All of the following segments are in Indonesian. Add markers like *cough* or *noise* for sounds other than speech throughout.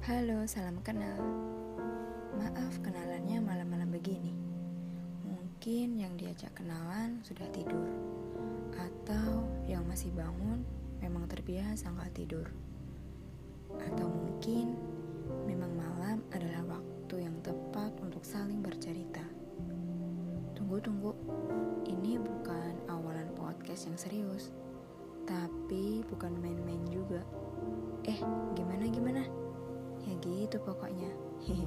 Halo, salam kenal. Maaf kenalannya malam-malam begini. Mungkin yang diajak kenalan sudah tidur, atau yang masih bangun memang terbiasa nggak tidur, atau mungkin memang malam adalah waktu yang tepat untuk saling bercerita. Tunggu, tunggu, ini bukan awalan podcast yang serius, tapi bukan main-main juga. Eh, gimana gimana? Gitu pokoknya. *laughs*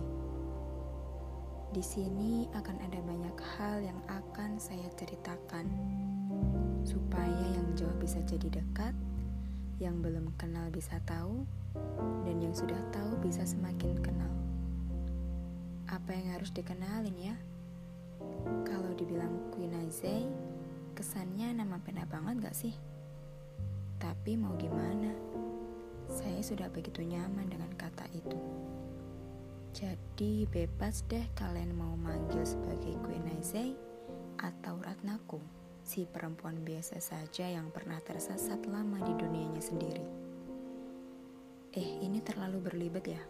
Di sini akan ada banyak hal yang akan saya ceritakan supaya yang jauh bisa jadi dekat, yang belum kenal bisa tahu, dan yang sudah tahu bisa semakin kenal. Apa yang harus dikenalin ya? Kalau dibilang Queen Azay, kesannya nama pena banget gak sih? Tapi mau gimana? Saya sudah begitu nyaman dengan kata itu. Jadi bebas deh kalian mau manggil sebagai Queen Aizay atau Ratnaku, si perempuan biasa saja yang pernah tersesat lama di dunianya sendiri. Eh, ini terlalu berlibet ya?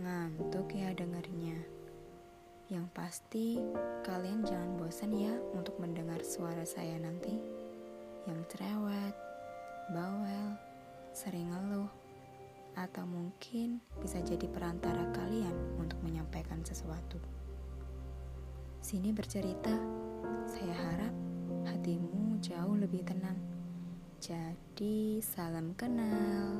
Ngantuk ya dengarnya. Yang pasti, kalian jangan bosan ya untuk mendengar suara saya nanti. Yang cerewet, bawel, sering atau mungkin bisa jadi perantara kalian untuk menyampaikan sesuatu. Sini bercerita, saya harap hatimu jauh lebih tenang. Jadi, salam kenal.